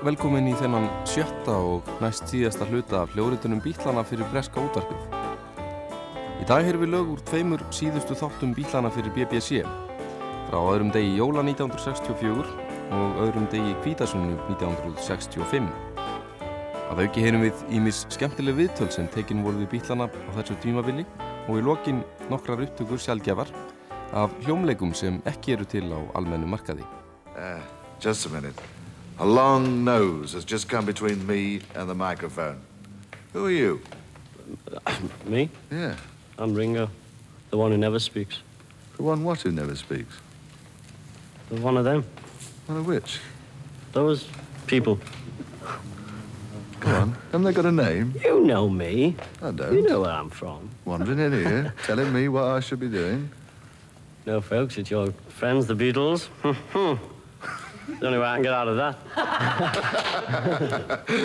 og velkomin í þennan sjötta og næst síðasta hluta af hljóritunum bílana fyrir breska útvarpið. Í dag heyrðum við lög úr tveimur síðustu þáttum bílana fyrir BBC frá öðrum degi jóla 1964 og öðrum degi kvítasunnu 1965. Að auki heyrum við ímis skemmtileg viðtöl sem tekin voru við bílana á þessu tímavili og í lokin nokkrar upptökur sjálfgjafar af hljómleikum sem ekki eru til á almennu markaði. Uh, just a minute. A long nose has just come between me and the microphone. Who are you? Me? Yeah. I'm Ringo, the one who never speaks. The one what who never speaks? The one of them. One of which? Those people. Go on. Haven't they got a name? You know me. I don't. You know where I'm from. Wandering in here, telling me what I should be doing. No, folks, it's your friends, the Beatles. Hmm, hmm. The only way I can get out of that.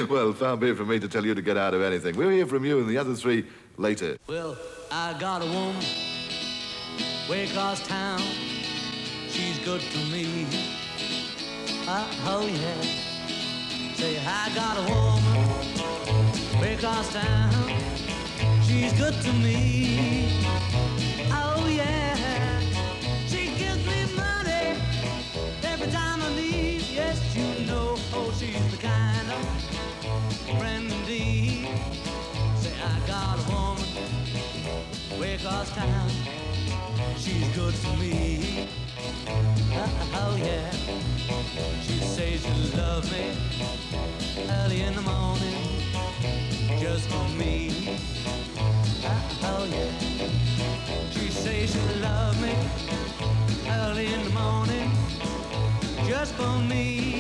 well, far be it from me to tell you to get out of anything. We'll hear from you and the other three later. Well, I got a woman way across town. She's good to me. Uh, oh, yeah. Say, I got a woman way across town. She's good to me. Across town. She's good to me. Oh, yeah. She says she loves me early in the morning just for me. Oh, yeah. She says she loves me early in the morning just for me.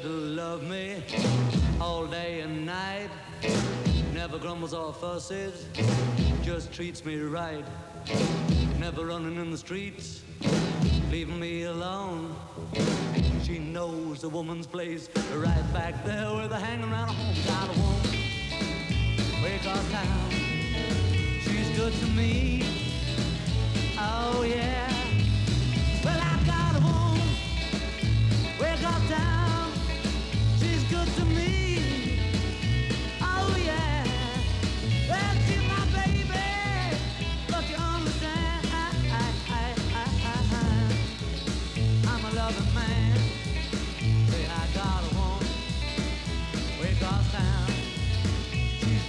To love me all day and night. Never grumbles or fusses, just treats me right. Never running in the streets, leaving me alone. She knows the woman's place right back there where they're hanging around a woman way across town. She's good to me. Oh yeah.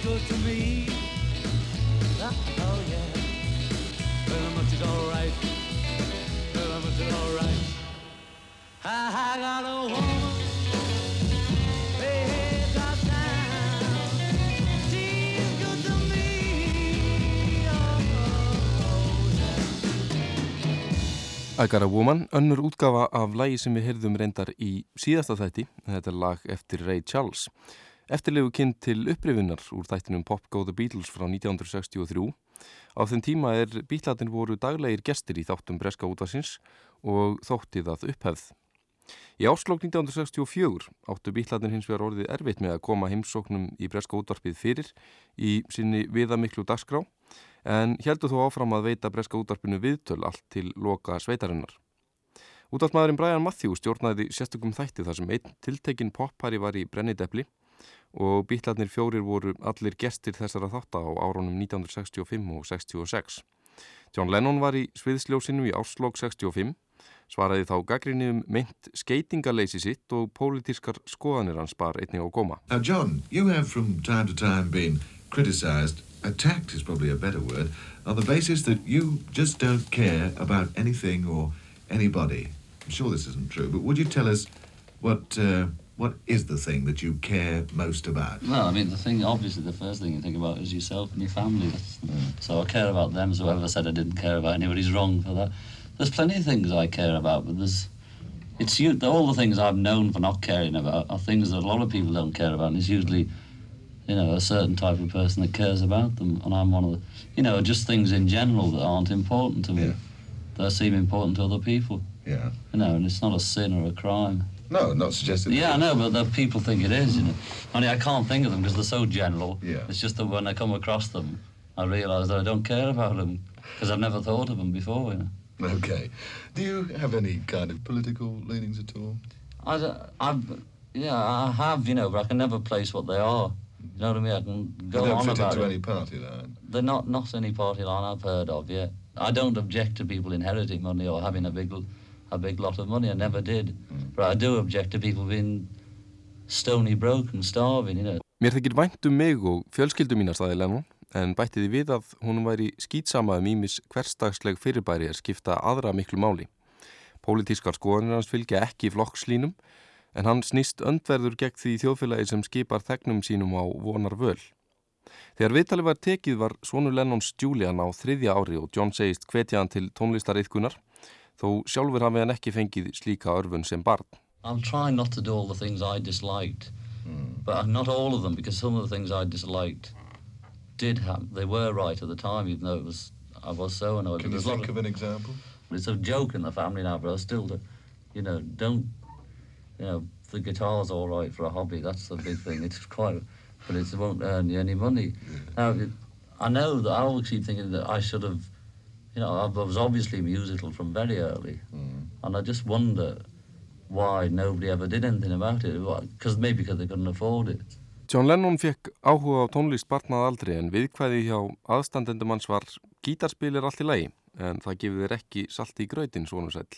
Good to me. Uh, oh yeah. Well, much is alright. Well, much is alright. I, I got a woman way across town. She's good to me. Oh, oh, yeah. I Got a Woman, önnur útgafa af lægi sem við heyrðum reyndar í síðasta þætti, þetta er lag eftir Ray Charles. Eftirlegu kynnt til upprifinnar úr þættinum Pop Go The Beatles frá 1963. Á þeim tíma er bítlatin voru daglegir gestir í þáttum breska útvarsins og þóttið að upphefð. Í áslokk 1964 áttu bítlatin hins vegar orðið erfitt með að koma heimsóknum í breska útvarpið fyrir í sinni viðamiklu dagskrá en heldur þó áfram að veita breska útvarpinu viðtöl allt til loka sveitarinnar. Útvarpmaðurinn Brian Matthew stjórnaði sérstökum þætti þar sem einn tiltekinn poppari var í brennidepli og býtlarnir fjórir voru allir gestir þessara þátta á árunum 1965 og 66. John Lennon var í sviðsljósinu í áslokk 65, svaraði þá gaggrinni um meint skeitingaleysi sitt og pólitískar skoðanir hans bar einnig á góma. Now, John, you have from time to time been criticised, attacked is probably a better word, on the basis that you just don't care about anything or anybody. I'm sure this isn't true, but would you tell us what uh, what is the thing that you care most about? Well, I mean, the thing, obviously, the first thing you think about is yourself and your family. That's, so I care about them. So whoever said I didn't care about anybody's wrong for that. There's plenty of things I care about, but there's it's you. All the things I've known for not caring about are things that a lot of people don't care about, and it's usually, you know, a certain type of person that cares about them. And I'm one of the, you know, just things in general that aren't important to me, Yeah. that seem important to other people. Yeah. You know, and it's not a sin or a crime. No, not suggesting. Yeah, I know, but the people think it is, you know. Only I can't think of them because they're so general. Yeah. It's just that when I come across them, I realise that I don't care about them because I've never thought of them before, you know. Okay. Do you have any kind of political leanings at all? I, I've, yeah, I have, you know, but I can never place what they are. You know what I mean? I can go you don't on fit about into it. any party line. They're not, not any party line I've heard of yet. I don't object to people inheriting money or having a big, a big lot of money. I never did. But I do object to people being stony broke and starving, you know. Mér þykir vænt um mig og fjölskyldu mína staði Lennon en bætti því við að hún væri skýtsama um ímis hverstagsleg fyrirbæri að skipta aðra miklu máli. Pólitískar skoðanir hans fylgja ekki flokkslínum en hann snýst öndverður gegn því þjóðfélagi sem skipar þegnum sínum á vonar völ. Þegar viðtalið var tekið var svonu Lennons Julian á þriðja ári og John segist hvetja hann til tónlistariðkunar þó sjálfur hafi hann ekki fengið slíka örfun sem barn. I'm trying not to do all the things I disliked, hmm. but not all of them because some of the things I disliked did happen. They were right at the time, even though it was I was so annoyed. Can But you there's think of an example? It's a joke in the family now, but I still, do, you know, don't, you know, the guitar's all right for a hobby. That's the big thing. It's quite, but it won't earn you any money. Now, I know that I always keep thinking that I should have, you know, I was obviously musical from very early, and I just wonder why nobody ever did anything about it. Because maybe because they couldn't afford it. John Lennon fekk áhuga á tónlist barnað aldrei en viðkvæði hjá aðstandendum hans var gítarspil er allt í lagi en það gefið þér ekki salt í gröðin svona sæl.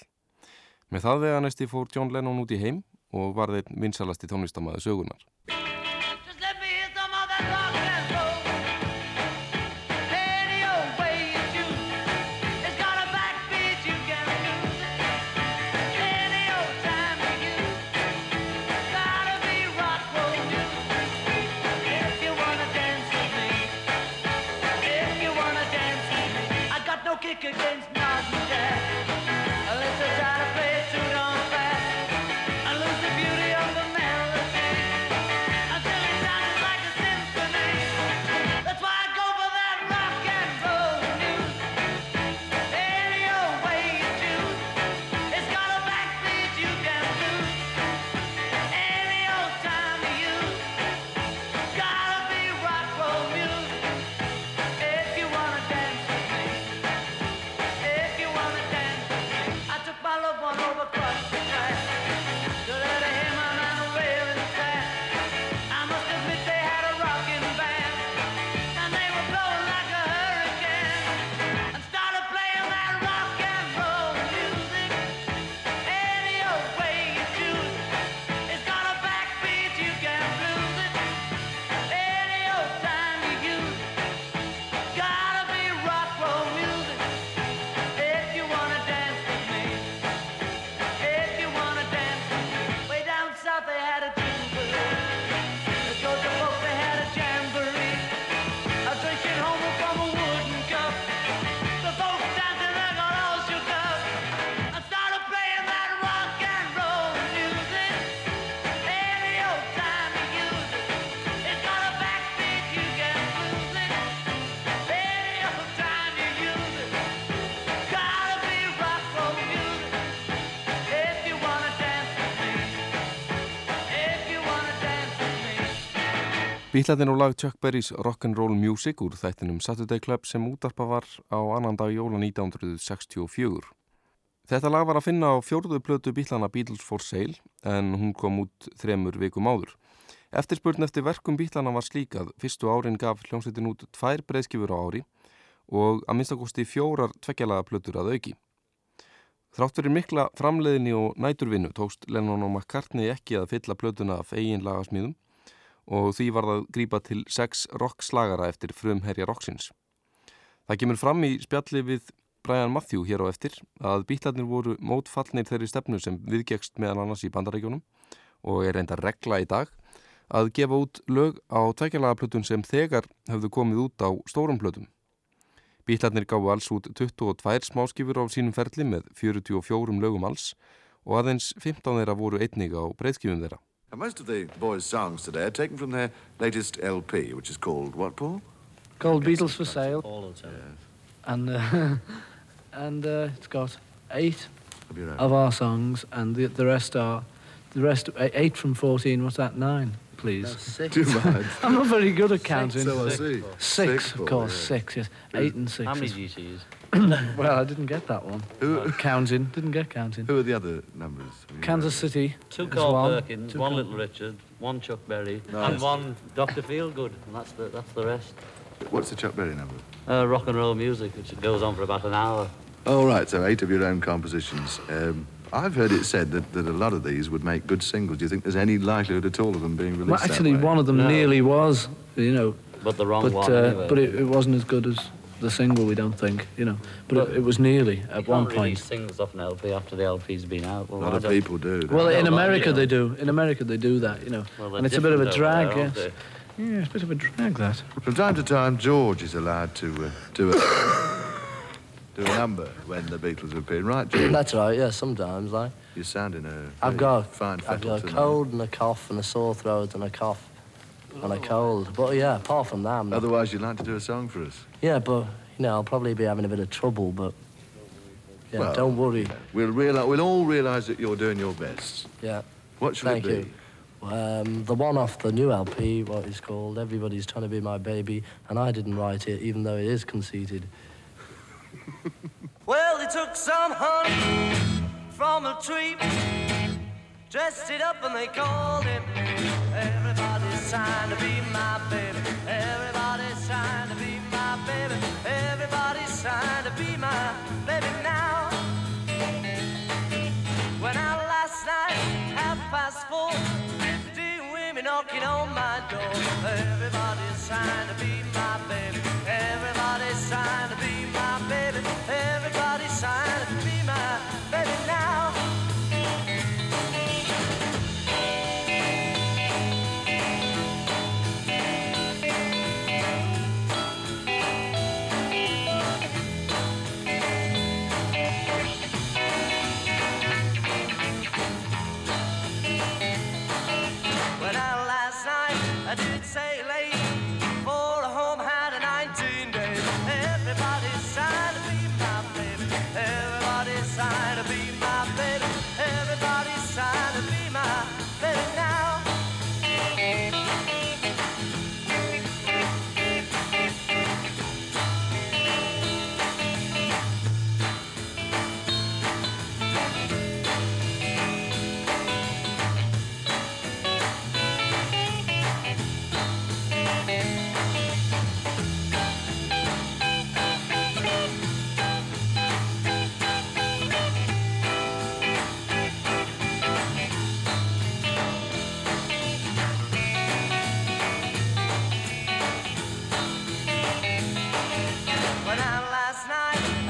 Með það vega næsti fór John Lennon út í heim og var þeir vinsalasti tónlistamæðu sögunar. Against Bílarnir og lag Chuck Berrys Rock'n'Roll Music úr þættinum Saturday Club sem útarpa var á annan dag jóla 1964. Þetta lag var að finna á fjórðu plötu bílana Beatles for Sale en hún kom út þremur vikum áður. Eftirspurn eftir verkum bílana var slíkað. Fyrstu árin gaf hljómsveitin út tvær breyðskifur á ári og að minnstakosti fjórar tveggjalaga plötur að auki. Þrátt fyrir mikla framleiðinni og næturvinnu tókst Lennon og McCartney ekki að fylla plötuna af eigin lagasmíðum og því var það grípa til sex rockslagara eftir frumherja rocksins. Það kemur fram í spjalli við Brian Matthew hér á eftir að bítlarnir voru mótfallnir þeirri stefnu sem viðgekst meðan annars í bandarækjunum og er enda regla í dag að gefa út lög á tveikjalagaplötun sem þegar hefðu komið út á stórum plötum. Bítlarnir gáðu alls út 22 smáskifur á sínum ferli með 44 lögum alls og aðeins 15 þeirra voru einnig á breyðskifum þeirra. And most of the boys' songs today are taken from their latest LP, which is called what, Paul? Called Beatles for Sale, All the time. and uh, and uh, it's got eight Of of our songs, and the the rest are the rest eight from fourteen. What's that? Nine, please. Too bad. I'm not very good at counting. so I see. Six, of course, yeah. six. Yes, eight and six. How many do you choose? well, I didn't get that one. Who, Counting, didn't get counting. who are the other numbers? I mean, Kansas City. Two is Carl one, Perkins, two one Carl- Little Richard, one Chuck Berry, Nice. and one Dr. Feelgood, and that's the that's the rest. What's the Chuck Berry number? Uh, rock and roll music, which goes on for about an hour. Oh, right, so eight of your own compositions. Um, I've heard it said that, that a lot of these would make good singles. Do you think there's any likelihood at all of them being released Well, actually, that way? one of them No. nearly was, you know, But the wrong but one. uh, anyway. but it, it wasn't as good as the single. We don't think, you know, but But it, it was nearly you at can't one release point. singles off an LP after the LP's been out. Well, A lot of people do. don't Well, in No, but, America you they do. In America they do that, you know, Well, and it's a bit of a drag. there, yes. Yeah, it's a bit of a drag that. From time to time, George is allowed to uh, do a do a number when the Beatles have been right. George, That's right, yeah, sometimes, like. you're sounding a I've got, fine I've got a cold and a cough and a sore throat and a cough and a cold. But yeah, apart from that, I'm not- Otherwise, you'd like to do a song for us. Yeah, but, you know, I'll probably be having a bit of trouble, but yeah, Well, don't worry. We'll realize, we'll all realise that you're doing your best. Yeah, What should thank it be? you. Um, the one off the new LP, what it's called, Everybody's Trying to Be My Baby, and I didn't write it, even though it is conceited. Well, they took some honey from a tree, dressed it up and they called it. Everybody's trying to be my baby.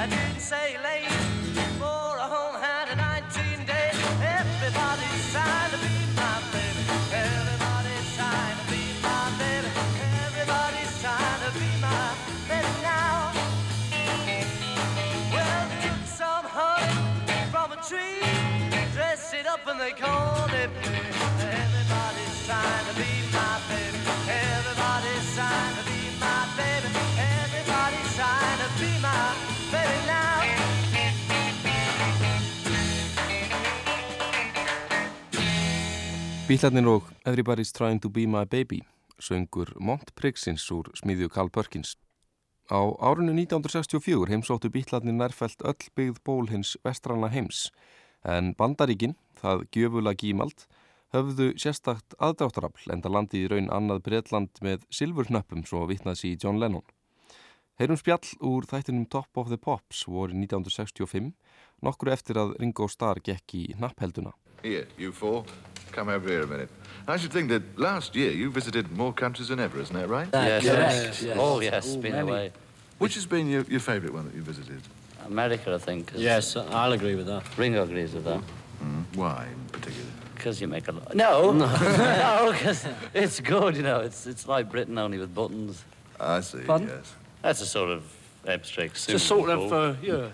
Didn't say late. Bílarnir og Everybody's Trying to Be My Baby söngur Mont Prigsins úr smiðju Carl Perkins. Á árunni 1964 heimsóttu bítlarnir nærfælt öll byggð ból hins vestrana heims en bandaríkin, það gjöfula gímald, höfðu sérstakt aðdráttarafl enda landi í raun annað Breitland með silfurnöppum svo vittnaðs í John Lennon. Heyrum spjall úr þættinum Top of the Pops voru 1965, nokkru eftir að Ringo Starr gekk í napphelduna. Here, you four, come over here a minute. I should think that last year you visited more countries than ever, isn't that right? yes, correct, yes. Oh, yes, Ooh, been many. away. Which has been your, your favourite one that you visited? America, I think. Yes, I'll agree with that. Ringo agrees with that. Why in particular? Because you make a lot. No, no, because it's good, you know. It's it's like Britain only with buttons. I see, Pardon? yes. That's a sort of abstract. It's just sort of, uh, yeah.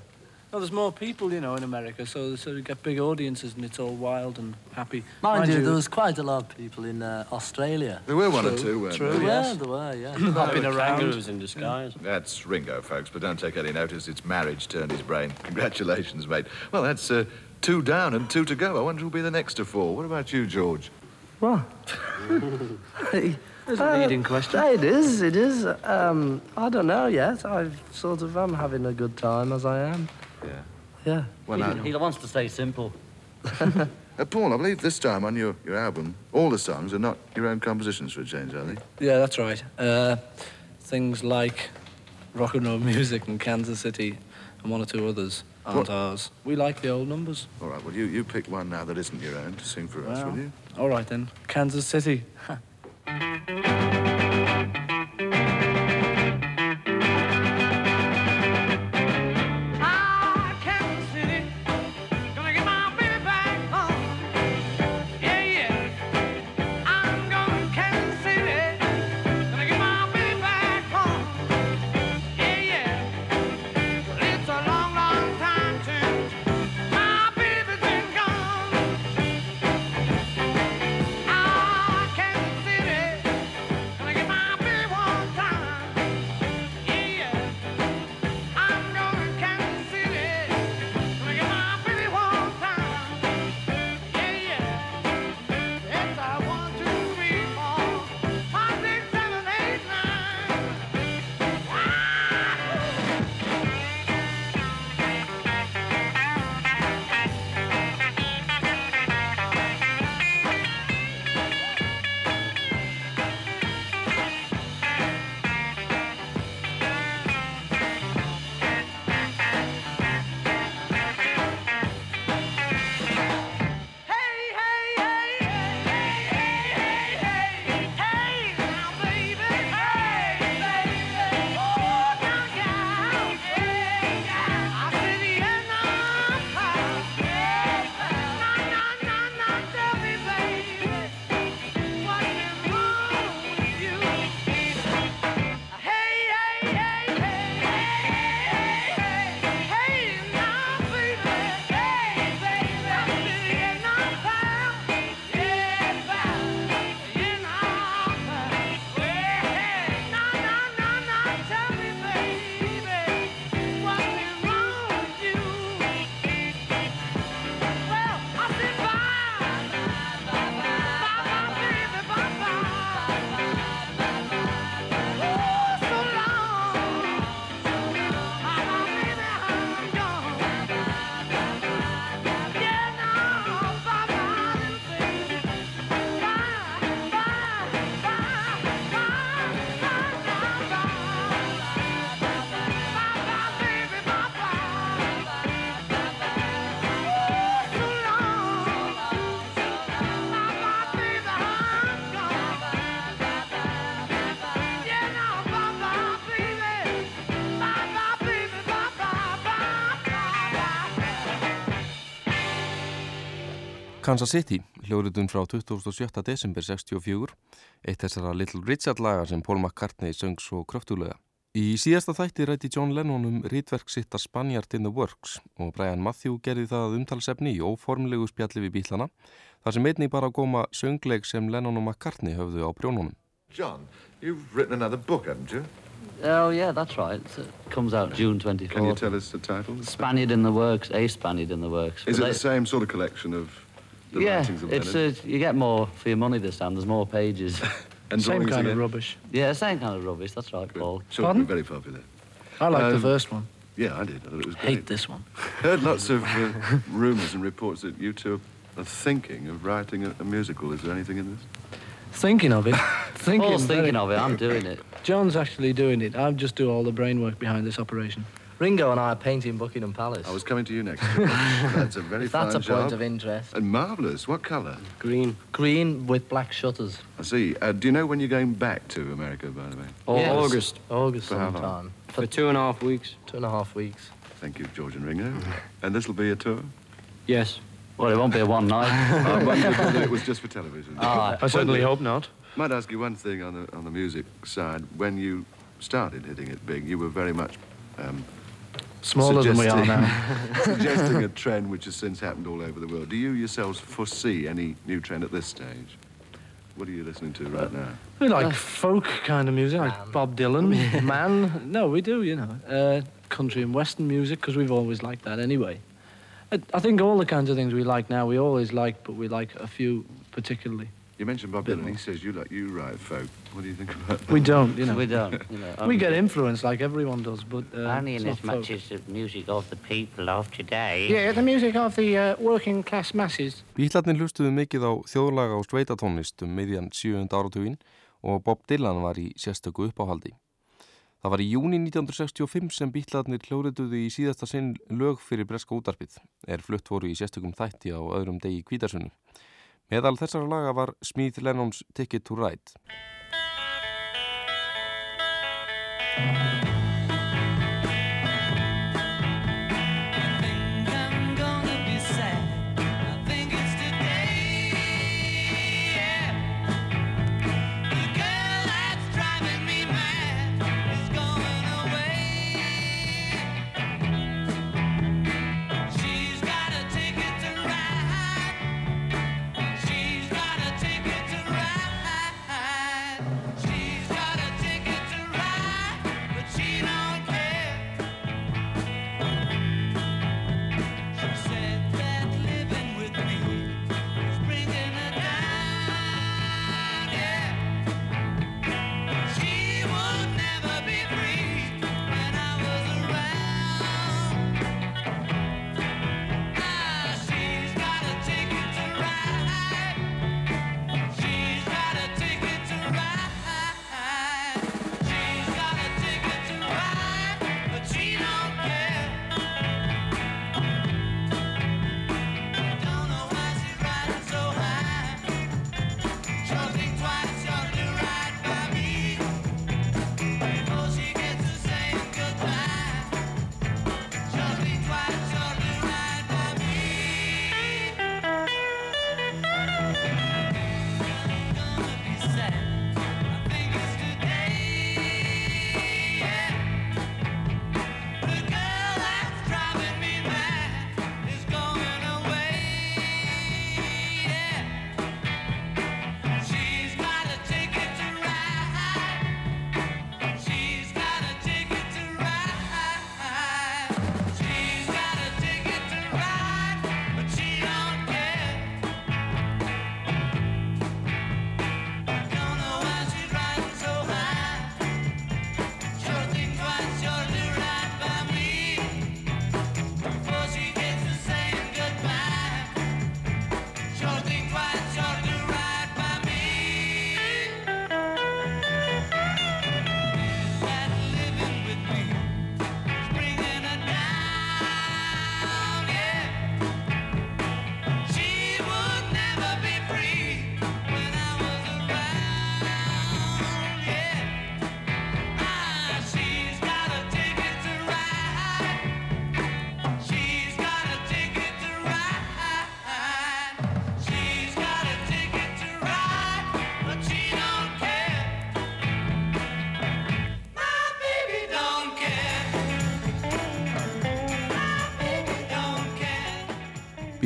No, there's more people, you know, in America, so so you get big audiences and it's all wild and happy. Mind, you, there was quite a lot of people in uh, Australia. There were one or two, weren't true. there? There yes. were, there were, yeah. Hopping around. Kangaroos in disguise. That's Ringo, folks, but don't take any notice. It's marriage turned his brain. Congratulations, mate. Well, that's uh, two down and two to go. I wonder who'll be the next to fall. What about you, George? What? There's a leading question. It is, it is. Um, I don't know yet. I sort of am having a good time as I am. Yeah. Yeah. Well, he, now, he wants to stay simple. uh, Paul, I believe this time on your, your album, all the songs are not your own compositions for a change, are they? Yeah, that's right. Uh, things like rock and roll music in Kansas City and one or two others aren't What? ours. We like the old numbers. All right, well, you, you pick one now that isn't your own to sing for us, will you? All right then, Kansas City. Kansas City, hljóðritun frá 27. desember 64, eitt þessara Little Richard laga sem Paul McCartney söng svo kröftulega. Í síðasta þætti rætti John Lennon um rítverk sitt að Spaniard in the Works og Brian Matthew gerði það umtalsefni í óformlegu spjalli við bílana, þar sem einnig bara góma söngleik sem Lennon og McCartney höfðu á prjónunum. John, you've written another book, haven't you? Oh, yeah, that's right. It comes out June 24th. Can you tell us the title? Spaniard in the Works, A Spaniard in the Works. Is it But the they- same sort of collection of the yeah, writings of it's Leonard? uh, you get more for your money this time. There's more pages. And Same kind again? of rubbish. Yeah, same kind of rubbish. That's right, Paul. Sure, Pardon? very popular. I like the Um, first one. Yeah, I did. I thought it was great. Hate this one. Heard lots of uh, rumours and reports that you two are thinking of writing a, a musical. Is there anything in this? Thinking of it. thinking. Paul's thinking very- of it. I'm doing it. John's actually doing it. I just do all the brain work behind this operation. Ringo and I are painting Buckingham Palace. I was coming to you next. That's a very If that's fine a point of interest. and marvellous. What colour? Green. Green with black shutters. I see. Uh, do you know when you're going back to America, by the way? Or Yes. August. August For how long? sometime. For two and a half weeks. Two and a half weeks. Thank you, George and Ringo. And this will be a tour? Yes. Well, it won't be a one night. I wondered whether it was just for television. Ah, I certainly hope not. Might ask you one thing on the on the music side. When you started hitting it big, you were very much um, Smaller than we are now. suggesting a trend which has since happened all over the world. Do you yourselves foresee any new trend at this stage? What are you listening to right now? We like folk kind of music, like Man. Bob Dylan, man. No, we do, you know. Uh, country and western music, because we've always liked that anyway. I, I think all the kinds of things we like now, we always like, but we like a few particularly. You mentioned Bob Dylan. He says you like you write folk. What do you think about that? We don't, you know. we don't. You know, We get influenced like everyone does, but uh, Only in as much folk. as the music of the people of today. Yeah, the music of the uh, working class masses. Bílarnir hlustuðu mikið á þjóðlaga og sveitatónlist um miðjan 7. áratugin og Bob Dylan var í sérstöku uppáhaldi. Það var í júni 1965 sem bílarnir hljóriðuðu í síðasta sinn lög fyrir breska útarpið, er flutt voru í sérstökum þætti á öðrum degi kvítarsunni. Meðal þessara laga var Smith Lennons Ticket to Ride.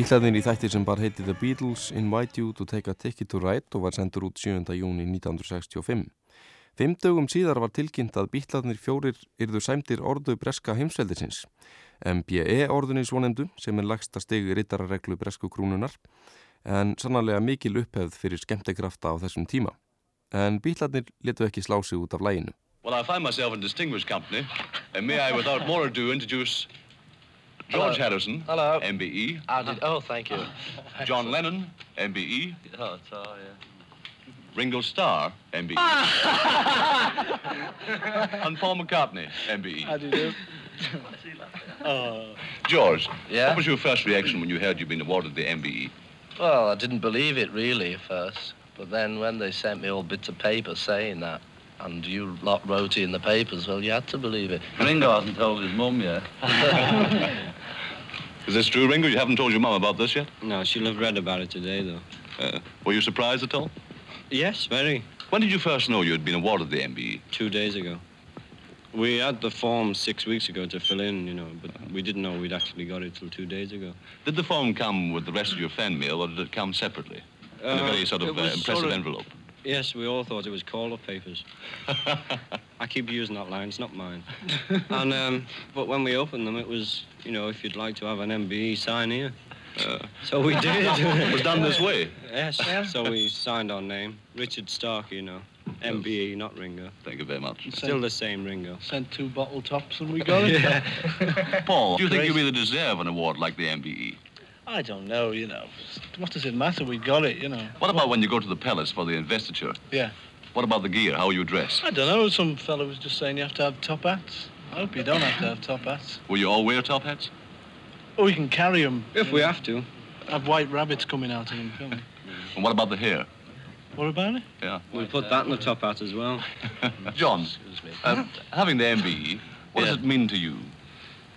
Bílarnir í þætti sem bar heiti The Beatles Invite You to Take a Ticket to Ride og var sendur út 7. júni 1965. Fimm dögum síðar var tilkynnt að bílarnir fjórir yrðu sæmdir orðu breska heimsveldisins. MBE orðunni svonendu sem er lagsta stigi rittarareglu bresku krúnunar en sannarlega mikil upphefð fyrir skemmtekrafta á þessum tíma. en bítlarnir letu ekki slá sig út af læginu. Well, I find myself in distinguished company, and may I, without more ado, introduce George Hello. Harrison, Hello. MBE. How ah, did, oh, thank you. John Lennon, MBE. Oh, it's all, yeah. Ringo Starr, MBE. Ah! and Paul McCartney, MBE. How do you do? Oh. George, Yeah? what was your first reaction when you heard you'd been awarded the MBE? Well, I didn't believe it really at first, but then when they sent me all bits of paper saying that, and you lot wrote it in the papers, well, you had to believe it. Ringo hasn't told his mum yet. Is this true, Ringo? You haven't told your mum about this yet? No, she'll have read about it today, though. Uh, were you surprised at all? Yes, very. When did you first know you had been awarded the? MBE? Two days ago. We had the form six weeks ago to fill in, you know, but we didn't know we'd actually got it till two days ago. Did the form come with the rest of your fan mail, or did it come separately? in a Uh, very sort of uh, impressive sort of- envelope. Yes, we all thought it was call-up papers. I keep using that line, it's not mine. and um, but when we opened them, it was, you know, if you'd like to have an MBE, sign here. Uh, so we did. It was done this way. Yes. So we signed our name, Richard Starkey, you know, MBE, not Ringo. Thank you very much. Still the same Ringo. Sent two bottle tops and we got it. Paul, do you think Great. you really deserve an award like the MBE? I don't know, you know. What does it matter? We got it, you know. What about when you go to the palace for the investiture? Yeah. What about the gear? How are you dressed? I don't know. Some fellow was just saying you have to have top hats. I hope you don't have to have top hats. Will you all wear top hats? Oh, we can carry them. If we have to. Have white rabbits coming out of them, can't we? And what about the hair? What about it? Yeah. We'll put that in the top hat as well. John, excuse uh, having the MBE, what does it mean to you?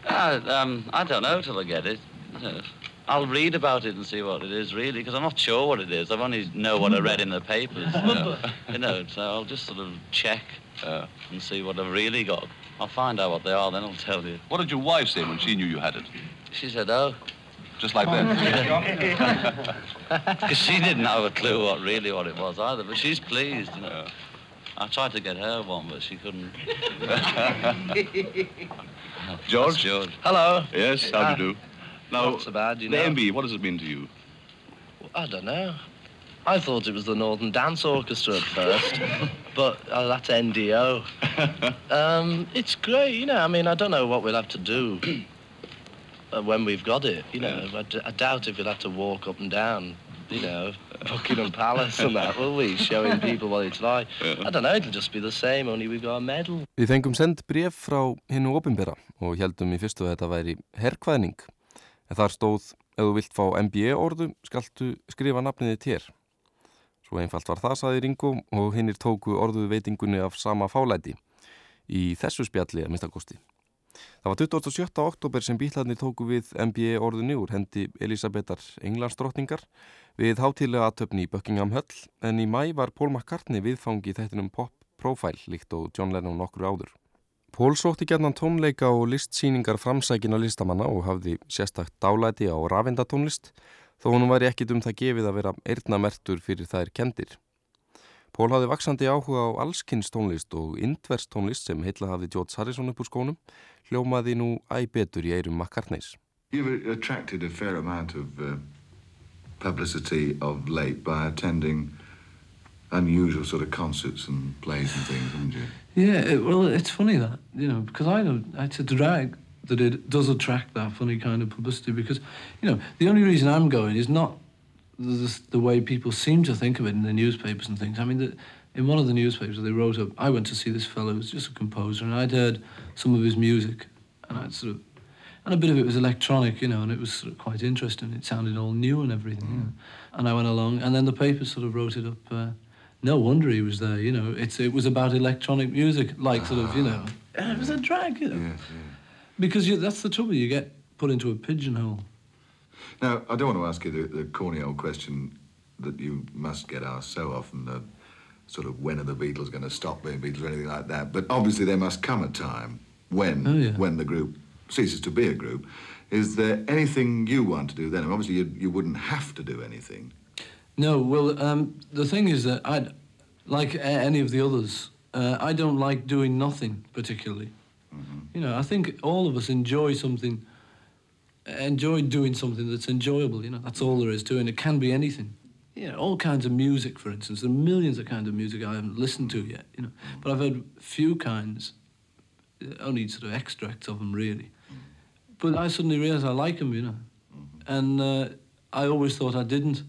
I, um, I don't know till I get it. Uh, I'll read about it and see what it is really, because I'm not sure what it is. I've only know what I read in the papers. You know, you know so I'll just sort of check uh, and see what I've really got. I'll find out what they are, then I'll tell you. What did your wife say when she knew you had it? She said, oh, Just like that. because she didn't have a clue what really what it was either, but she's pleased, you know. I tried to get her one, but she couldn't. George? George. Hello. Yes, how do you do? Now, Not so bad, you the know. MBE, what does it mean to you? I don't know. I thought it was the Northern Dance Orchestra at first, but uh, that's NDO. Um, it's great, you know. I mean, I don't know what we'll have to do uh, when we've got it. You know, I, d- I doubt if we'll have to walk up and down, you know, Buckingham Palace and that, will we? Showing people what it's like. I don't know. It'll just be the same, only we've got a medal. Við fengum send bref frá hinnu opinbera og heldum í fyrstu að þetta væri herrkvæðning. En þar stóð, ef þú vilt fá MBE orðu, skaltu skrifa nafniði tér. Svo einfalt var það, saði Ringo, og hinnir tóku orðuðu veitingunni af sama fálæti. Í þessu spjalli að minnstakosti. Það var 27. oktober sem bílarnir tóku við MBE orðunni úr hendi Elisabetar Englandsdrottningar við hátíðlega aðtöfni í Buckingham Höll en í mæ var Paul McCartney viðfangi í þættinum Pop Profile líkt og John Lennon nokkru áður. Paul sótti gætnan tónleika og listsýningar framsækina listamanna og hafði sérstakt dálæti á rafindatónlist þó honum væri ekkit um það gefið að vera eirnamertur fyrir þær kendir. Paul hafði vaksandi áhuga á allskynns tónlist og indverst tónlist sem heitla hafði George Harrison upp úr skónum hljómaði nú æ betur í eirum McCartneys. You've attracted a fair amount of uh, publicity of late by attending unusual sort of concerts and plays and things, haven't you? Yeah, it, well, it's funny that, you know, because I don't, it's a drag that it does attract that funny kind of publicity because, you know, the only reason I'm going is not the, the way people seem to think of it in the newspapers and things. I mean, the, in one of the newspapers they wrote up, I went to see this fellow who's just a composer and I'd heard some of his music and I'd sort of, and a bit of it was electronic, you know, and it was sort of quite interesting. It sounded all new and everything, you know. And I went along and then the papers sort of wrote it up, uh, no wonder he was there, you know. It's it was about electronic music, like sort of, you know. Ah. And it was a drag, you know. Because you, that's the trouble, you get put into a pigeonhole. Now, I don't want to ask you the, the corny old question that you must get asked so often, the sort of when are the Beatles going to stop being Beatles or anything like that. But obviously there must come a time when, Oh, yeah. when the group ceases to be a group. Is there anything you want to do then? Obviously you, you wouldn't have to do anything. No, well, um, the thing is that I, like any of the others, uh, I don't like doing nothing particularly. You know, I think all of us enjoy something, enjoy doing something that's enjoyable. You know, that's all there is to it. And it can be anything. you know, all kinds of music, for instance. There are millions of kinds of music I haven't listened to yet, you know. But I've heard few kinds, uh, only sort of extracts of them, really. But I suddenly realised I like them, you know. And uh, I always thought I didn't.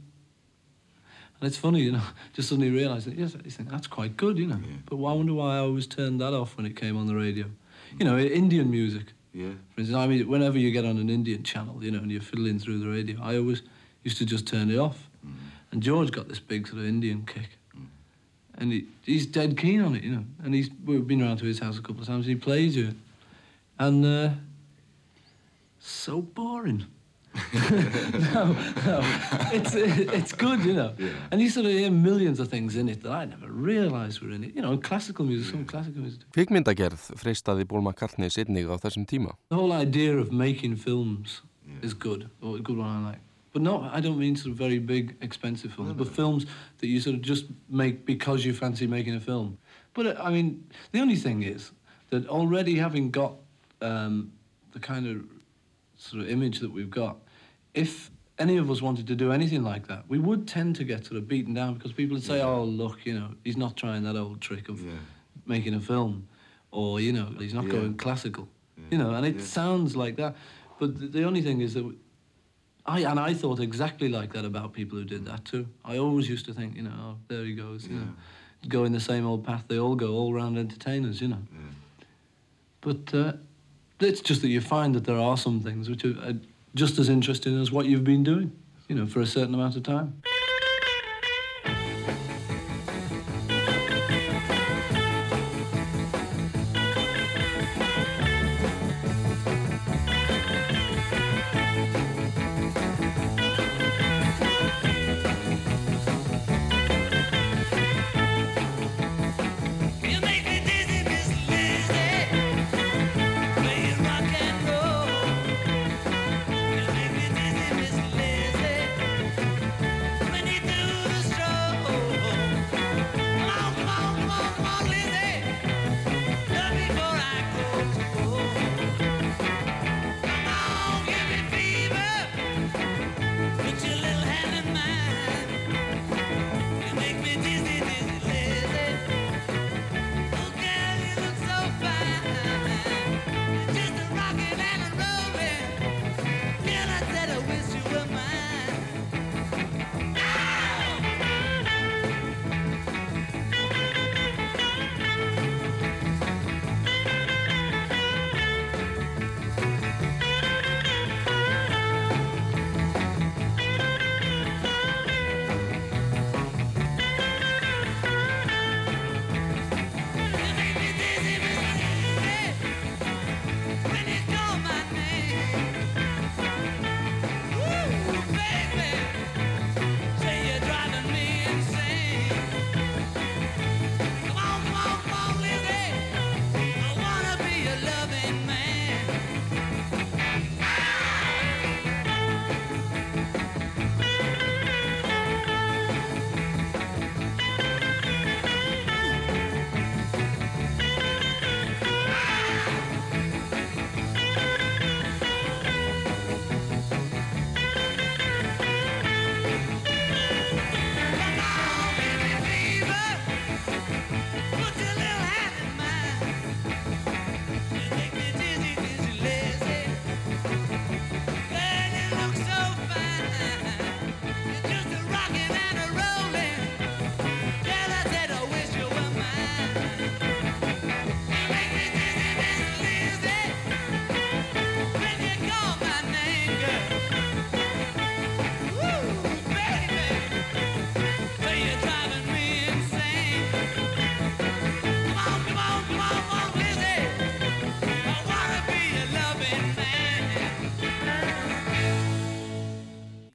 And it's funny, you know, just suddenly realise that, yes, you think that's quite good, you know. But I wonder why I always turned that off when it came on the radio. You know, mm. Indian music. Yeah. For instance, I mean, whenever you get on an Indian channel, you know, and you're fiddling through the radio, I always used to just turn it off. Mm. And George got this big sort of Indian kick. Mm. And he, he's dead keen on it, you know. And he's we've been around to his house a couple of times. He plays it, and uh, so boring. no, no, it's it's good, you know. And you sort of hear millions of things in it that I never realised were in it. You know, classical music, some classical music. Kvikmyndagerð freistaði Paul McCartney einnig á þessum tíma. The whole idea of making films is good, or a good one I like. But no, I don't mean sort of very big, expensive films, but films that you sort of just make because you fancy making a film. But uh, I mean, the only thing is that already having got um, the kind of sort of image that we've got, if any of us wanted to do anything like that, we would tend to get sort of beaten down because people would say, "Oh, look, you know, he's not trying that old trick of making a film," or you know, he's not Yeah. going classical, you know, and it Yeah. sounds like that. But the, the only thing is that I and I thought exactly like that about people who did that too. I always used to think, you know, oh, there he goes, you know, going the same old path. They all go, all round entertainers, you know. But uh, it's just that you find that there are some things which are uh, just as interesting as what you've been doing, you know, for a certain amount of time.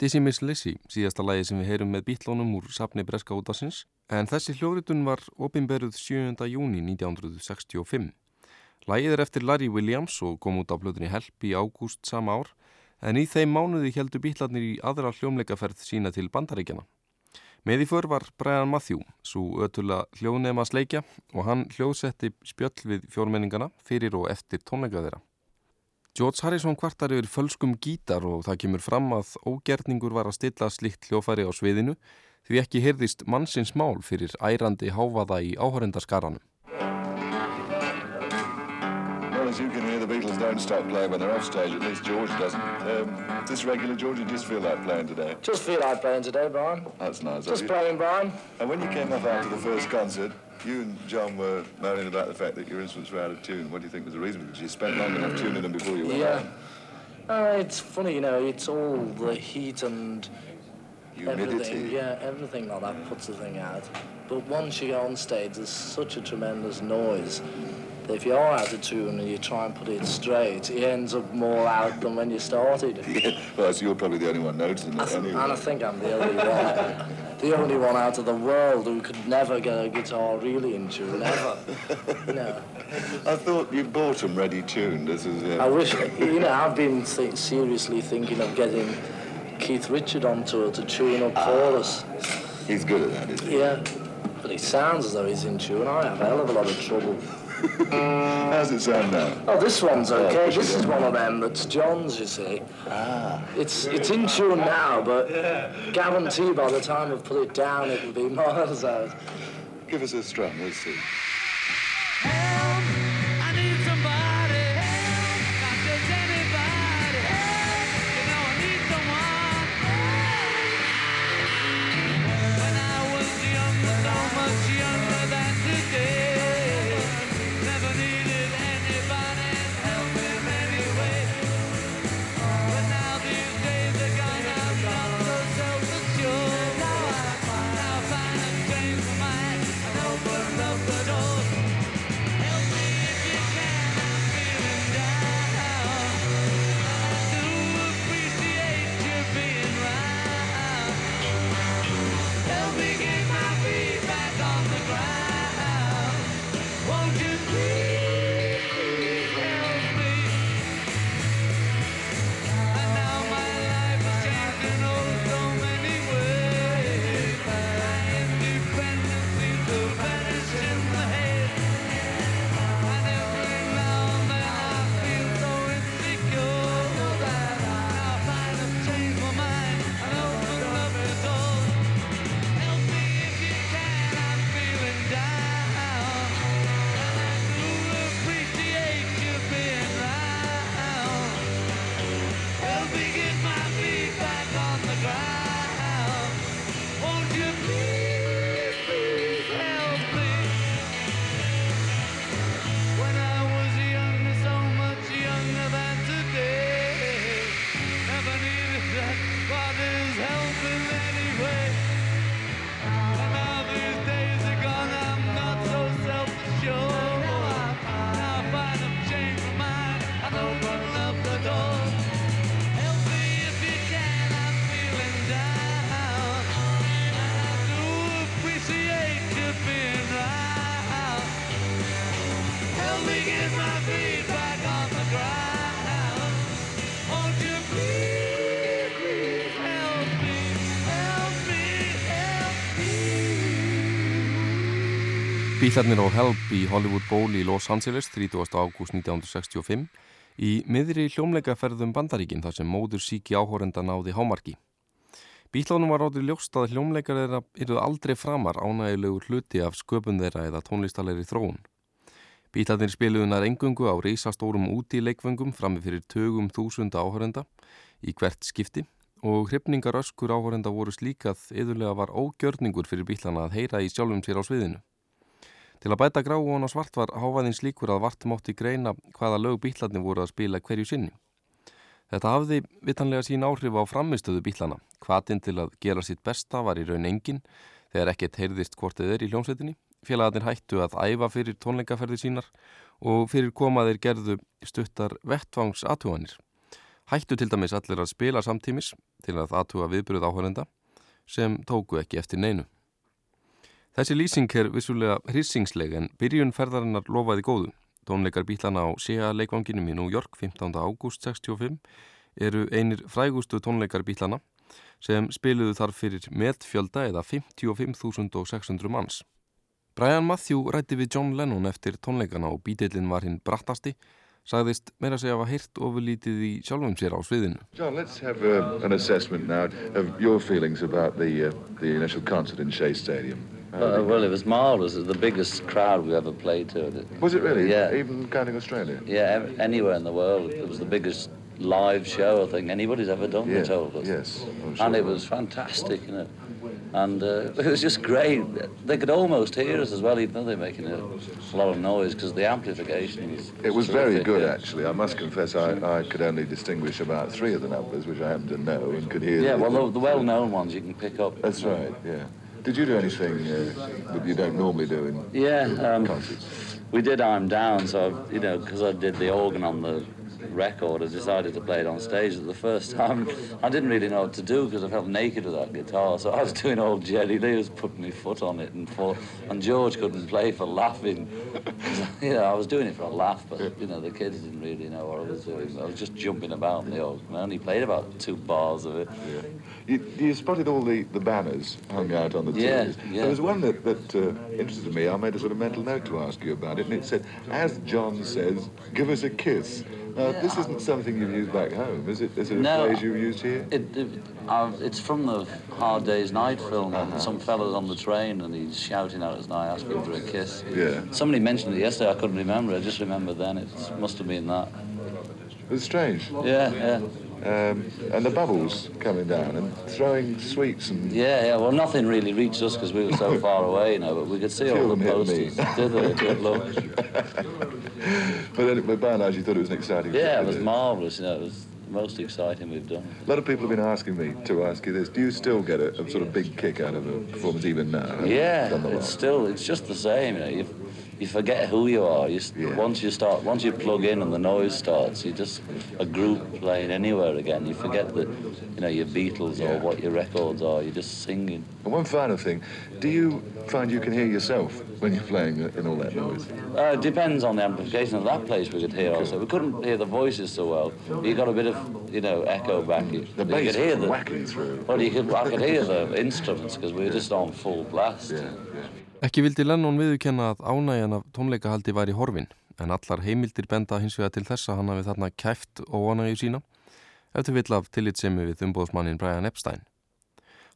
Dizzy Miss Lizzy, síðasta lagi sem við heyrum með bítlónum úr safni Breska útasins, en þessi hljóðritun var opinberuð 7. júni 1965. Lagið er eftir Larry Williams og kom út á blöðunni Help í ágúst sama ár, en í þeim mánuði heldur bítlarnir í aðra hljómleikaferð sína til bandaríkjana. Með í för var Brian Matthew, svo ötula hljóðnema sleikja og hann hljóðsetti spjöll við fjórmenningana fyrir og eftir tónleika þeirra. George Harrison kvartar yfir fölskum gítar og það kemur fram að ógerningur var að stilla slikt hljófæri á sviðinu því ekki heyrðist mannsins mál fyrir ærandi háfaða í áhörendaskaranum. Don't stop playing when they're off stage. At least George doesn't. Um, is this regular, George? You just feel like playing today? Just feel like playing today, Brian. That's nice. Just you. playing, Brian. And when you came up after the first concert, you and John were moaning about the fact that your instruments were out of tune. What do you think was the reason? Because you spent long enough tuning them before you went Yeah. out. Uh, it's funny, you know, it's all the heat and everything. Humidity. Yeah, everything like that puts the thing out. But once you go on stage, there's such a tremendous noise. If of tune and you try and put it straight, it ends up more out than when you started. Yeah. Well, so you're probably the only one noticing it anyway. and I think I'm the only one, the only one out of the world who could never get a guitar really in tune, ever. know. I thought you bought them ready tuned. This is. Uh, I wish, you know, I've been th- seriously thinking of getting Keith Richard on tour to tune up for us. He's good at that, isn't he? Yeah, but he sounds as though he's in tune. I have a hell of a lot of trouble. How's it sound now? Oh, this one's Oh, okay. This is one of them that's John's, you see. Ah. It's it's in tune now, but guarantee by the time I've put it down, it'll be miles out. Give us a strum. Let's see. Me. Bílarnir á Help í Hollywood Bowl í Los Angeles 30. ágúst 1965 í miðri hljómleikaferðum Bandaríkin þar sem móður síki áhórenda náði hámarki. Bílánum var áður ljóst að hljómleikar eru aldrei framar ánægilegur hluti af sköpun þeirra eða tónlistalegri þróun. Bílarnir spiluðunar engungu á reysastórum úti leikvöngum frammi fyrir tögum þúsunda áhórenda í hvert skipti og hrifningar öskur áhórenda voru slíkað yðurlega var ógjörningur fyrir bílana að heyra í sjálfum sér á sviðinu. Til að bæta gráu og svart var hávaðins líkur að vart mátti greina hvaða lög bílarnir voru að spila hverju sinni. Þetta hafði vitanlega sín áhrif á framistöðu bílana. Hvatinn til að gera sitt besta var í raun engin þegar ekkert heyrðist hvort þið er í hljómsveitinni. Félagarnir hættu að æfa fyrir tónleikaferði sínar og fyrir komaðir gerðu stuttar vettvangs aðtúanir. Hættu til dæmis allir að spila samtímis til að aðtúa viðbröð áhörenda sem tóku ekki eftir neinu. Þessi lýsing er vissulega hrissingsleg en byrjun ferðarinnar lofaði góðu. Tónleikar bílana á SEA leikvanginum í New York 15. ágúst 65 eru einir frægustu tónleikar bílana sem spiluðu þar fyrir metfjölda eða 55.600 manns. Brian Matthew rætti við John Lennon eftir tónleikana og bítillin var hinn brattasti sagðist meira segja að heyrt ofurlítið í sjálfum sér á sviðinu. John, let's have uh, an assessment now of your feelings about the, uh, the initial concert in Shea Stadium. Uh, well, it was marvellous. It was the biggest crowd we ever played to. Was it really? Yeah. Even counting Australia? Yeah, ev- anywhere in the world. It was the biggest live show I think anybody's ever done, Yeah, they told us. yes, I'm And it was fantastic, you know. And uh, it was just great. They could almost hear us as well, even though they're making a lot of noise, because the amplification was. It was very good, yeah. actually. I must confess, I, I could only distinguish about three of the numbers, which I happen to know and could hear. Yeah, the- well, the, the well-known ones you can pick up. That's right, yeah. Did you do anything uh, that you don't normally do in Yeah, um, concerts? we did I'm Down, so, you know, because I did the organ on the record, I decided to play it on stage. The first time, I didn't really know what to do because I felt naked with that guitar. So I was doing old Jerry Lee was putting my foot on it, and for, and George couldn't play for laughing. you know, I was doing it for a laugh, but you know, the kids didn't really know what I was doing. I was just jumping about in the organ. I only played about two bars of it. You, you spotted all the, the banners hung out on the Yeah, tours. yeah. There was one that, that uh, interested me. I made a sort of mental note to ask you about it, and it said, as John says, give us a kiss. Now, this isn't something you've used back home, is it? Is it a No. phrase you've used here? It, it, uh, it's from the Hard Day's Night film. Uh-huh. Some fella's on the train and he's shouting out his night, asking for a kiss. Yeah. Somebody mentioned it yesterday. I couldn't remember. I just remember then. It must have been that. It's strange. Yeah, yeah. Um, and the bubbles coming down and throwing sweets and Yeah, yeah. Well, nothing really reached us because we were so far away, you know. But we could see all the posters. Did they? Good luck. but then but by and large you thought it was an exciting Yeah, it was marvellous. You know, it was the most exciting we've done. A lot of people have been asking me to ask you this. Do you still get a, a sort of big kick out of a performance even now? Yeah, done the lot? it's still it's just the same. You know, you forget who you are. You s once you start once you plug in and the noise starts, you're just a group playing anywhere again. You forget that you know your Beatles or what your records are. You're just singing. And one final thing, do you find you can hear yourself when you're playing in all that noise? Uh, it depends on the amplification of that place. We could hear also. We couldn't hear the voices so well. You got a bit of you know echo back. You, The you bass could hear was the whacking through. Well, you could I could hear the instruments because we were just on full blast. Ekki vildi Lennon viðurkenna að ánægjan af tónleikahaldi væri horfin, en allar heimildir benda hins vegar til þess að hann hafi þarna kæft óanægju sína, eftir vill af tillitsemi við umbóðsmannin Brian Epstein.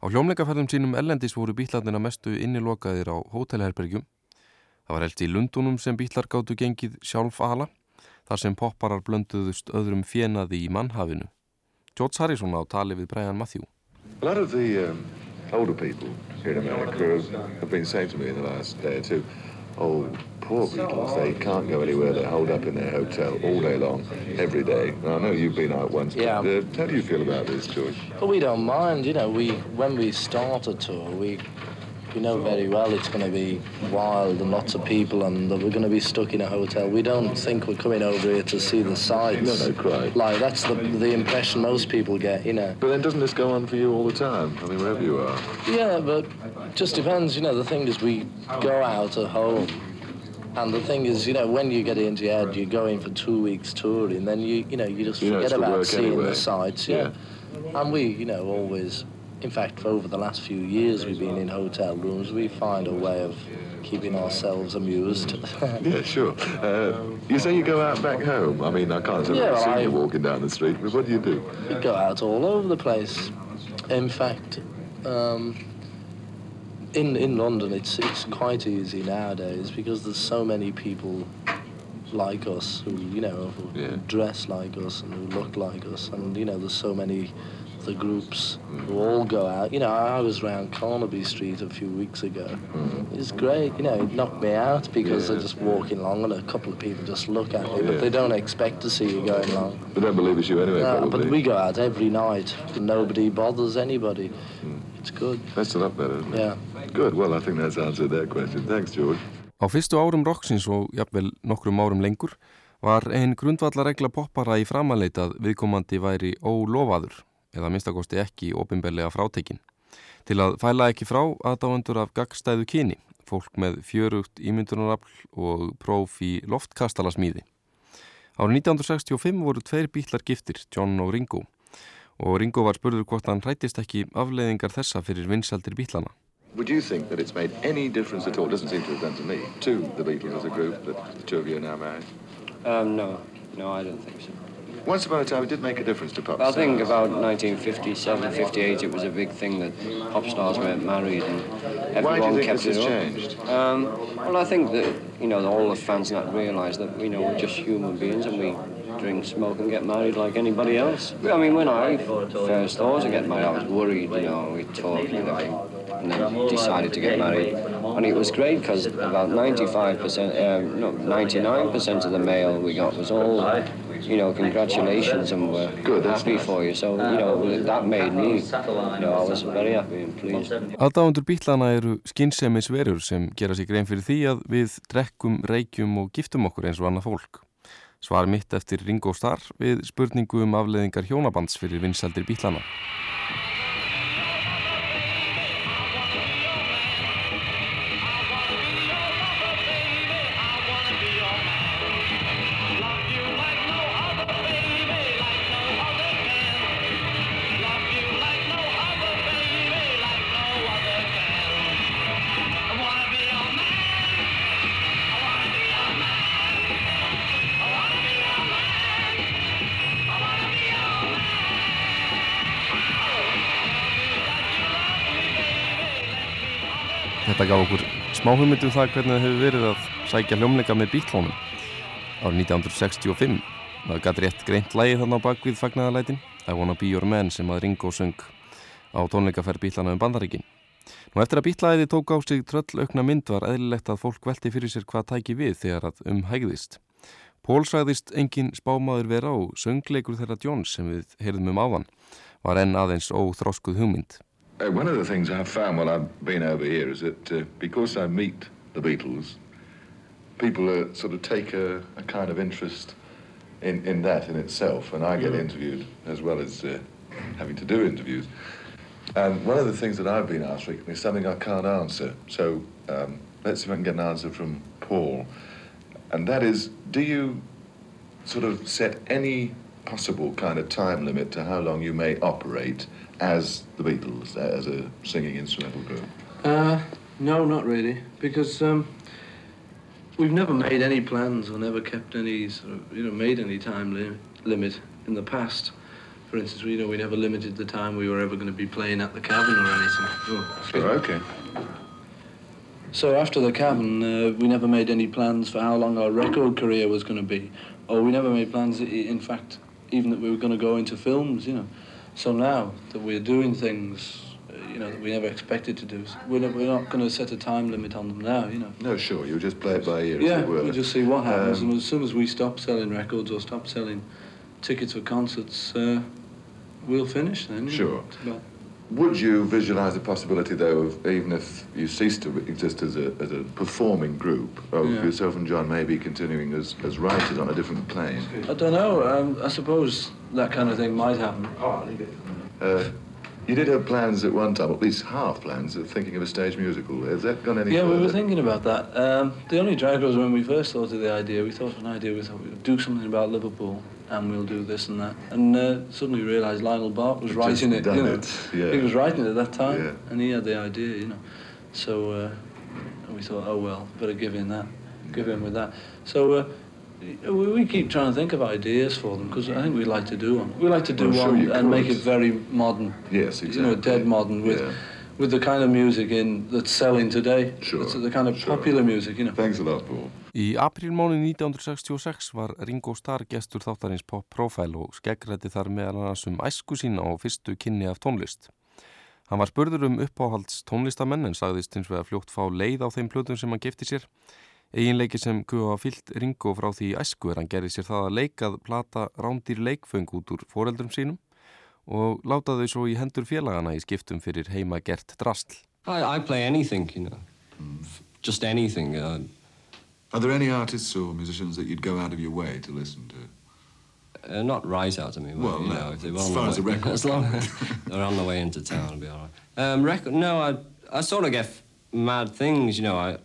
Á hljómleikaferðum sínum ellendis voru bítlarnir að mestu innilokaðir á hótelherbergjum. Það var helst í Lundunum sem bítlar gáttu gengið sjálf ala, þar sem popparar blönduðust öðrum fjenaði í mannhafinu. George Harrison á tali við Brian Matthew. A lot of the um, older people here in America have been saying to me in the last day or two, oh, poor Beatles, they can't go anywhere, they're holed up in their hotel all day long, every day. Now, I know you've been out once, Yeah. but uh, how do you feel about this, George? Well, we don't mind, you know. We when we start a tour, we we know very well it's going to be wild and lots of people, and that we're going to be stuck in a hotel. We don't think we're coming over here to see the sights. No, no, quite. Like that's the the impression most people get, you know. But then doesn't this go on for you all the time? I mean, wherever you are. Yeah, but just depends. You know, the thing is, we go out at home, and the thing is, you know, when you get into your head, you're going for two weeks touring, then you, you know, you just You know forget about seeing anyway. the sights. Yeah. and we, you know, always. In fact, for over the last few years we've been in hotel rooms, we find a way of keeping ourselves amused. Yeah, sure. Uh, you say you go out back home. I mean, I can't say Yeah, I've seen I- you walking down the street, but what do you do? We go out all over the place. In fact, um, in in London, it's it's quite easy nowadays because there's so many people like us who you know who dress like us and who look like us, and you know there's so many the groups who all go out. You know, I was around Carnaby Street a few weeks ago. Mm. It's great. You know, it knocked me out because Yeah. they're just walking along and a couple of people just look at me, Yeah. but they don't expect to see you going along. They don't believe it's you anyway, No, probably. but we go out every night. and Nobody bothers anybody. Mm. It's good. That's a lot better, isn't it? Yeah. Good. Well, I think that's answered that question. Thanks, George. Á fyrstu árum rocksins og jafnvel nokkrum árum lengur var einn grundvallarregla poppara í framanleitað viðkomandi væri ólofaður eða minnstakosti ekki opinberlega frátekin. Til að fæla ekki frá aðdáendur af gagstæðu kyni, fólk með fjörugt ímyndunarafl og próf í loftkastala Árið 1965 voru tveir bítlar giftir, John og Ringo, og Ringo var spurður hvort hann hrættist ekki afleiðingar þessa fyrir vinsaldir bítlana. Would you think that it's made any difference at all? Doesn't seem to have done to me. To the Beatles as a group, that the two of you are now married. Um, no, No, I don't think so. Once upon a time, it did make a difference to pop I think about 1957, 58, it was a big thing that pop stars were married and everyone Why do you think kept this it has changed? Um, well, I think that, you know, all the fans not realise that, you know, we're just human beings and we drink, smoke and get married like anybody else. I mean, when I first thought to get married, I was worried, you know, we talked and everything, and then decided to get married. And it was great because about 95%, um, no, 99% of the mail we got was all, you know, congratulations and we're Good, that's happy nice. for you. So, you know, that made me, you know, I was very happy and pleased. Aðdáðundur bítlana eru skynnsemis verur sem gera sig grein fyrir því að við drekkum, reykjum og giftum okkur eins og annað fólk. Svar mitt eftir Ringo Starr við spurningu um afleðingar hjónabands fyrir vinsaldir bítlana. Þetta gaf okkur smá hugmyndu um það hvernig það hefur verið að sækja hljómleika með bítlónum árið 1965. Það gæti rétt greint lægið þarna á bakvið fagnaðalætin I Wanna Be Your Man sem að Ringo söng á tónleikaferð bítlana um bandaríkin. Nú eftir að bítlæði tók á sig tröllaukna mynd var eðlilegt að fólk velti fyrir sér hvað tæki við þegar að umhægðist. Pól sagðist engin spámaður vera og söngleikur þeirra Jones sem við heyrðum um áðan var enn aðeins óþroskuð hugmynd. Uh, one of the things I've found while I've been over here is that uh, because I meet the Beatles, people uh, sort of take a, a kind of interest in, in that in itself, and I get Yeah. interviewed as well as uh, having to do interviews. And one of the things that I've been asked frequently is something I can't answer. So um, let's see if I can get an answer from Paul. And that is, do you sort of set any possible kind of time limit to how long you may operate as the Beatles, uh, as a singing instrumental group? Uh, no, not really, because um, we've never made any plans or never kept any sort of, you know, made any time li- limit in the past. For instance, we, you know, we never limited the time we were ever going to be playing at the Cavern or anything. Oh, okay. So after the Cavern, uh, we never made any plans for how long our record career was going to be, or we never made plans, in fact, even that we were going to go into films, you know. So now that we're doing things, you know, that we never expected to do, we're not, we're not going to set a time limit on them now, you know. No, sure, you'll just play it by ear, Yeah, were. just see what happens, Um, and as soon as we stop selling records or stop selling tickets for concerts, uh, we'll finish then. you know. Sure. It's about- Would you visualise the possibility, though, of even if you cease to exist as a, as a performing group, of Yeah. yourself and John maybe continuing as, as writers on a different plane? I don't know. Um, I suppose that kind of thing might happen. Oh, leave Uh, you did have plans at one time, at least half plans, of thinking of a stage musical. Has that gone any Yeah, further? we were thinking about that. Um, the only drag was when we first thought of the idea. We thought of an idea. We thought we'd do something about Liverpool, and we'll do this and that. And uh, suddenly we realised Lionel Bart was writing it. You know, it, yeah. he was writing it at that time, Yeah. and he had the idea. You know, so uh, we thought, oh well, better give in that, give in with that. So. Uh, we, we keep trying to think of ideas for them because I think we'd like to do one. We like to do Well, one you and make it very modern. Yes, You know, exactly. dead modern with Yeah. With the kind of music in that's selling today. Sure, It's the kind of sure. popular music, you know. Thanks a lot, Paul. Í aprílmánu 1966 var Ringo Starr gestur þáttarins Pop Profile og skeggrætti þar meðal annars um æsku sína og fyrstu kynni af tónlist. Hann var spurður um uppáhalds tónlistamenn en sagðist hins vegar fljótt fá leið á þeim plötum sem hann gifti sér. Eginleiki sem kuða fyllt Ringo frá því æsku er hann gerði sér það að leikað plata rándýr leikföng út úr foreldrum sínum og láta þau svo í hendur félagana í skiptum fyrir heima gert drastl. I, I play anything, you know, just anything. Uh, Are there any artists or musicians that you'd go out of your way to listen to? uh, not right out of me, but, Well, you no, know, if they were as far the as the record. as long as they're on the way into town, it'll be all right. Um, record? No, I, I sort of get mad things, you know. I,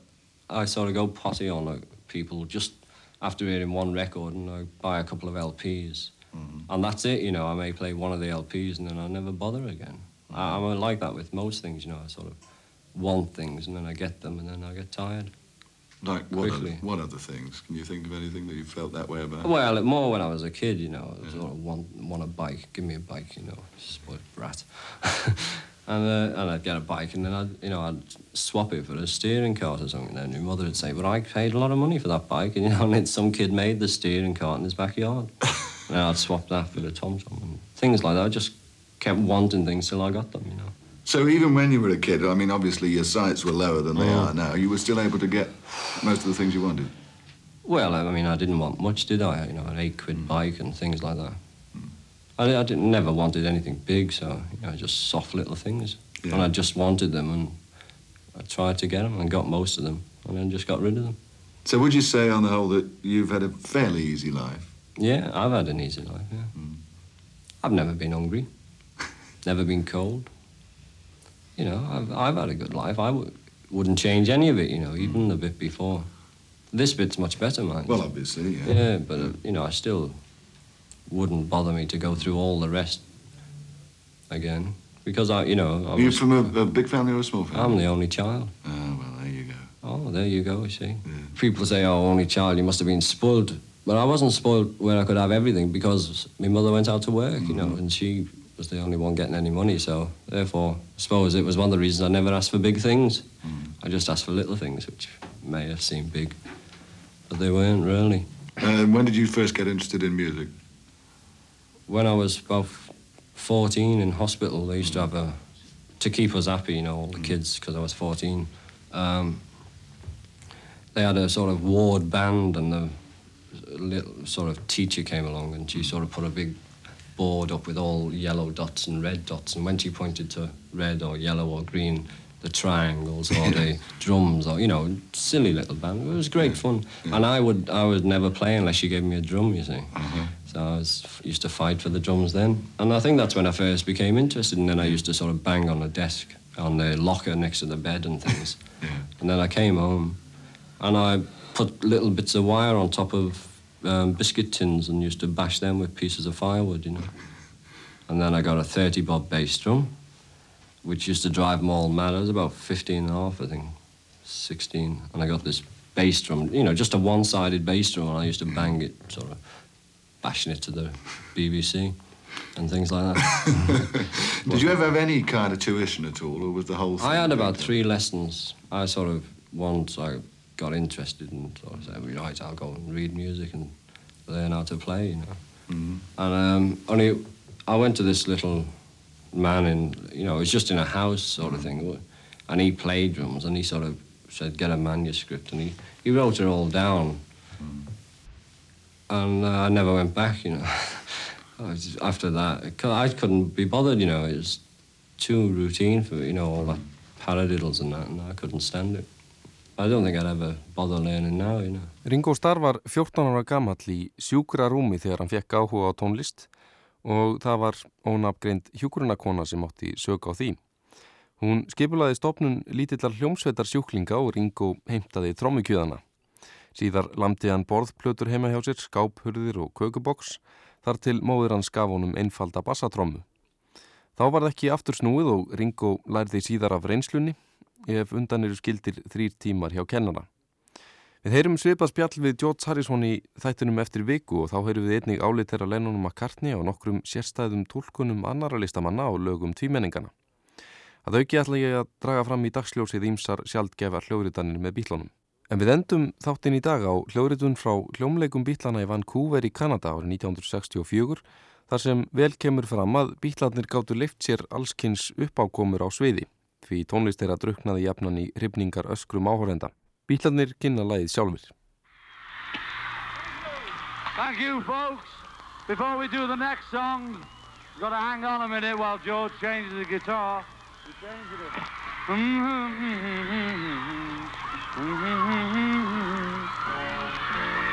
I sort of go potty on like, people just after hearing one record, and I buy a couple of LPs, and that's it. You know, I may play one of the LPs, and then I never bother again. I, I'm like that with most things, you know. I sort of want things, and then I get them, and then I get tired. Like what other, what other things? Can you think of anything that you felt that way about? Well, more when I was a kid, you know. I sort of want, want a bike. Give me a bike, you know. Spoiled brat. and, uh, and I'd get a bike, and then I'd, you know, I'd swap it for a steering cart or something. And then my mother would say, "But I paid a lot of money for that bike," and you know, and some kid made the steering cart in his backyard. and I'd swap that for the Tom Tom and things like that. I just kept wanting things till I got them, you know. So even when you were a kid, I mean, obviously your sights were lower than they Mm. are now. You were still able to get most of the things you wanted. Well, I mean, I didn't want much, did I? You know, an eight quid bike and things like that. I, I didn't never wanted anything big, so you know, just soft little things. And I just wanted them, and I tried to get them, and got most of them, and then just got rid of them. So would you say, on the whole, that you've had a fairly easy life? Yeah, I've had an easy life. Yeah, hmm. I've never been hungry, never been cold. You know, I've I've had a good life. I w- wouldn't change any of it. You know, even hmm. the bit before. This bit's much better, mind. Well, obviously, yeah. Yeah, but uh, you know, I still wouldn't bother me to go through all the rest again because I, you know, I Are you was- from a, a big family or a small family? I'm the only child. Oh, well, there you go. Oh, there you go. You see, people say, "Oh, only child, you must have been spoiled." But I wasn't spoiled where I could have everything because my mother went out to work, you know, and she was the only one getting any money. So therefore, I suppose it was one of the reasons I never asked for big things. I just asked for little things, which may have seemed big, but they weren't really. Uh, when did you first get interested in music? when I was about 14 in hospital, they used to have a, to keep us happy, you know, all the kids, because I was 14, um, they had a sort of ward band and the little sort of teacher came along and she mm. sort of put a big board up with all yellow dots and red dots and when she pointed to red or yellow or green, the triangles or the drums or, you know, silly little band. It was great fun. And I would, I would never play unless she gave me a drum, you see. Mm-hmm. So I was used to fight for the drums then. And I think that's when I first became interested. And then I used to sort of bang on the desk, on the locker next to the bed and things. And then I came home and I put little bits of wire on top of um, biscuit tins and used to bash them with pieces of firewood, you know. And then I got a 30 bob bass drum, which used to drive them all mad. I was about 15 and a half, I think, 16. And I got this bass drum, you know, just a one sided bass drum, and I used to bang it, sort of bashing it to the BBC and things like that. Did you ever have any kind of tuition at all, or was the whole thing? I had about three lessons. I sort of, once I got interested and sort of said, right, I'll go and read music and learn how to play, you know. Mhm. And um, only, I went to this little man in, you know, it was just in a house sort of thing, and he played drums and he sort of said, get a manuscript, and he, he wrote it all down. And uh, I never went back, you know. Was- After that, I couldn't be bothered, you know. It was too routine for you know all that paradiddles and that, and I couldn't stand it. I don't think I'd ever bother learning now, you know. Ringo Starr var 14 ára gamall í sjúkra rúmi þegar hann fekk áhuga á tónlist og það var ónafgreind hjúkurunakona sem átti sög á því. Hún skipulaði stopnun lítillar hljómsveitar sjúklinga og Ringo heimtaði trómukjöðana. Síðar lamdi hann borðplötur heima hjá sér, skáphurðir og kökuboks, þar til móður hans gaf honum einfalda bassatrómmu. Þá var það ekki aftur snúið og Ringo lærði síðar af reynslunni ef undan eru skildir þrýr tímar hjá kennara. Við heyrum svipað spjall við George Harrison í þættunum eftir viku og þá heyrum við einnig álit þeirra Lennonum McCartney á nokkrum sérstæðum tólkunum annara listamanna á lögum tvímenningana. Að auki ætla ég að draga fram í dagsljósið ímsar sjaldgefar hljóritanir með bílunum. En við endum þáttinn í dag á hljóritun frá hljómleikum bílana í Vancouver í Kanada árið 1964 þar sem vel kemur fram að bílarnir gáttu leift sér allskins uppákomur á sviði því tónlist þeirra druknaði jafnan í hrifningar öskrum áhórenda. Bílarnir kynna lagið sjálfur. Thank you, folks. Before we do the next song, we've got to hang on a minute while George changes the guitar. He changes it.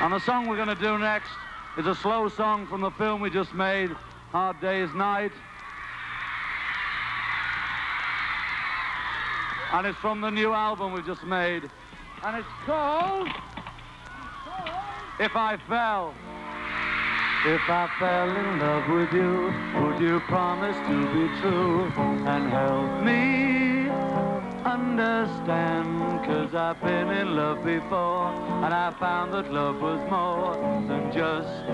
And the song we're going to do next is a slow song from the film we just made, Hard Day's Night. And it's from the new album we've just made. And it's called If I Fell. If I fell in love with you, would you promise to be true and help me understand? Cause I've been in love before and I found that love was more than just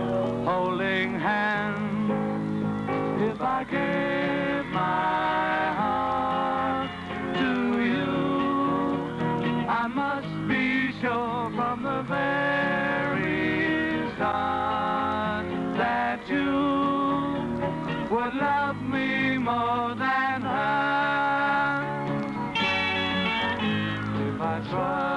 holding hands. If I gave my more than her. If I try.